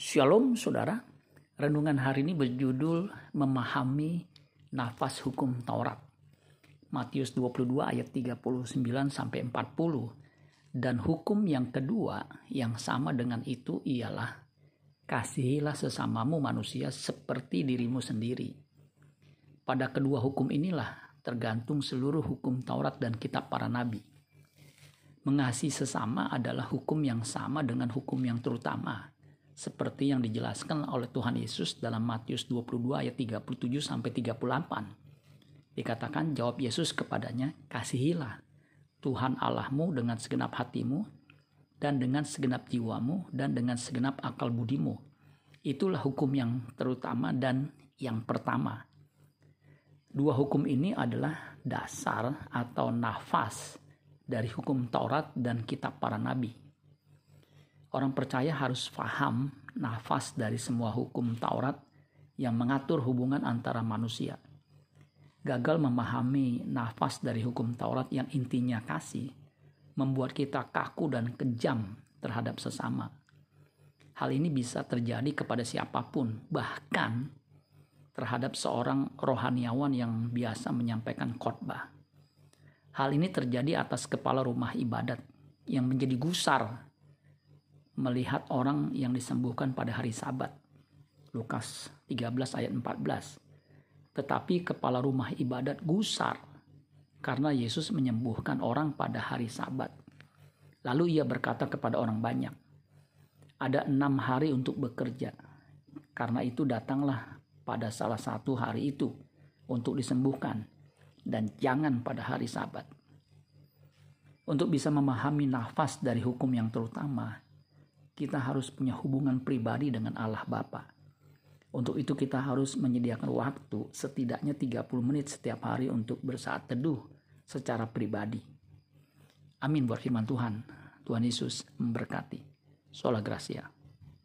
Shalom saudara, renungan hari ini berjudul Memahami Nafas Hukum Taurat. Matius 22 ayat 39 sampai 40. Dan hukum yang kedua yang sama dengan itu ialah kasihilah sesamamu manusia seperti dirimu sendiri. Pada kedua hukum inilah tergantung seluruh hukum Taurat dan kitab para nabi. Mengasihi sesama adalah hukum yang sama dengan hukum yang terutama seperti yang dijelaskan oleh Tuhan Yesus dalam Matius 22 ayat 37 sampai 38. Dikatakan jawab Yesus kepadanya, "Kasihilah Tuhan Allahmu dengan segenap hatimu dan dengan segenap jiwamu dan dengan segenap akal budimu." Itulah hukum yang terutama dan yang pertama. Dua hukum ini adalah dasar atau nafas dari hukum Taurat dan kitab para nabi Orang percaya harus paham nafas dari semua hukum Taurat yang mengatur hubungan antara manusia. Gagal memahami nafas dari hukum Taurat yang intinya kasih, membuat kita kaku dan kejam terhadap sesama. Hal ini bisa terjadi kepada siapa pun, bahkan terhadap seorang rohaniawan yang biasa menyampaikan khotbah. Hal ini terjadi atas kepala rumah ibadat yang menjadi gusar melihat orang yang disembuhkan pada hari sabat. Lukas 13 ayat 14. Tetapi kepala rumah ibadat gusar karena Yesus menyembuhkan orang pada hari sabat. Lalu ia berkata kepada orang banyak, ada enam hari untuk bekerja. Karena itu datanglah pada salah satu hari itu untuk disembuhkan dan jangan pada hari sabat. Untuk bisa memahami nafas dari hukum yang terutama, kita harus punya hubungan pribadi dengan Allah Bapa. Untuk itu kita harus menyediakan waktu setidaknya 30 menit setiap hari untuk bersaat teduh secara pribadi. Amin buat firman Tuhan. Tuhan Yesus memberkati. Sola Gracia.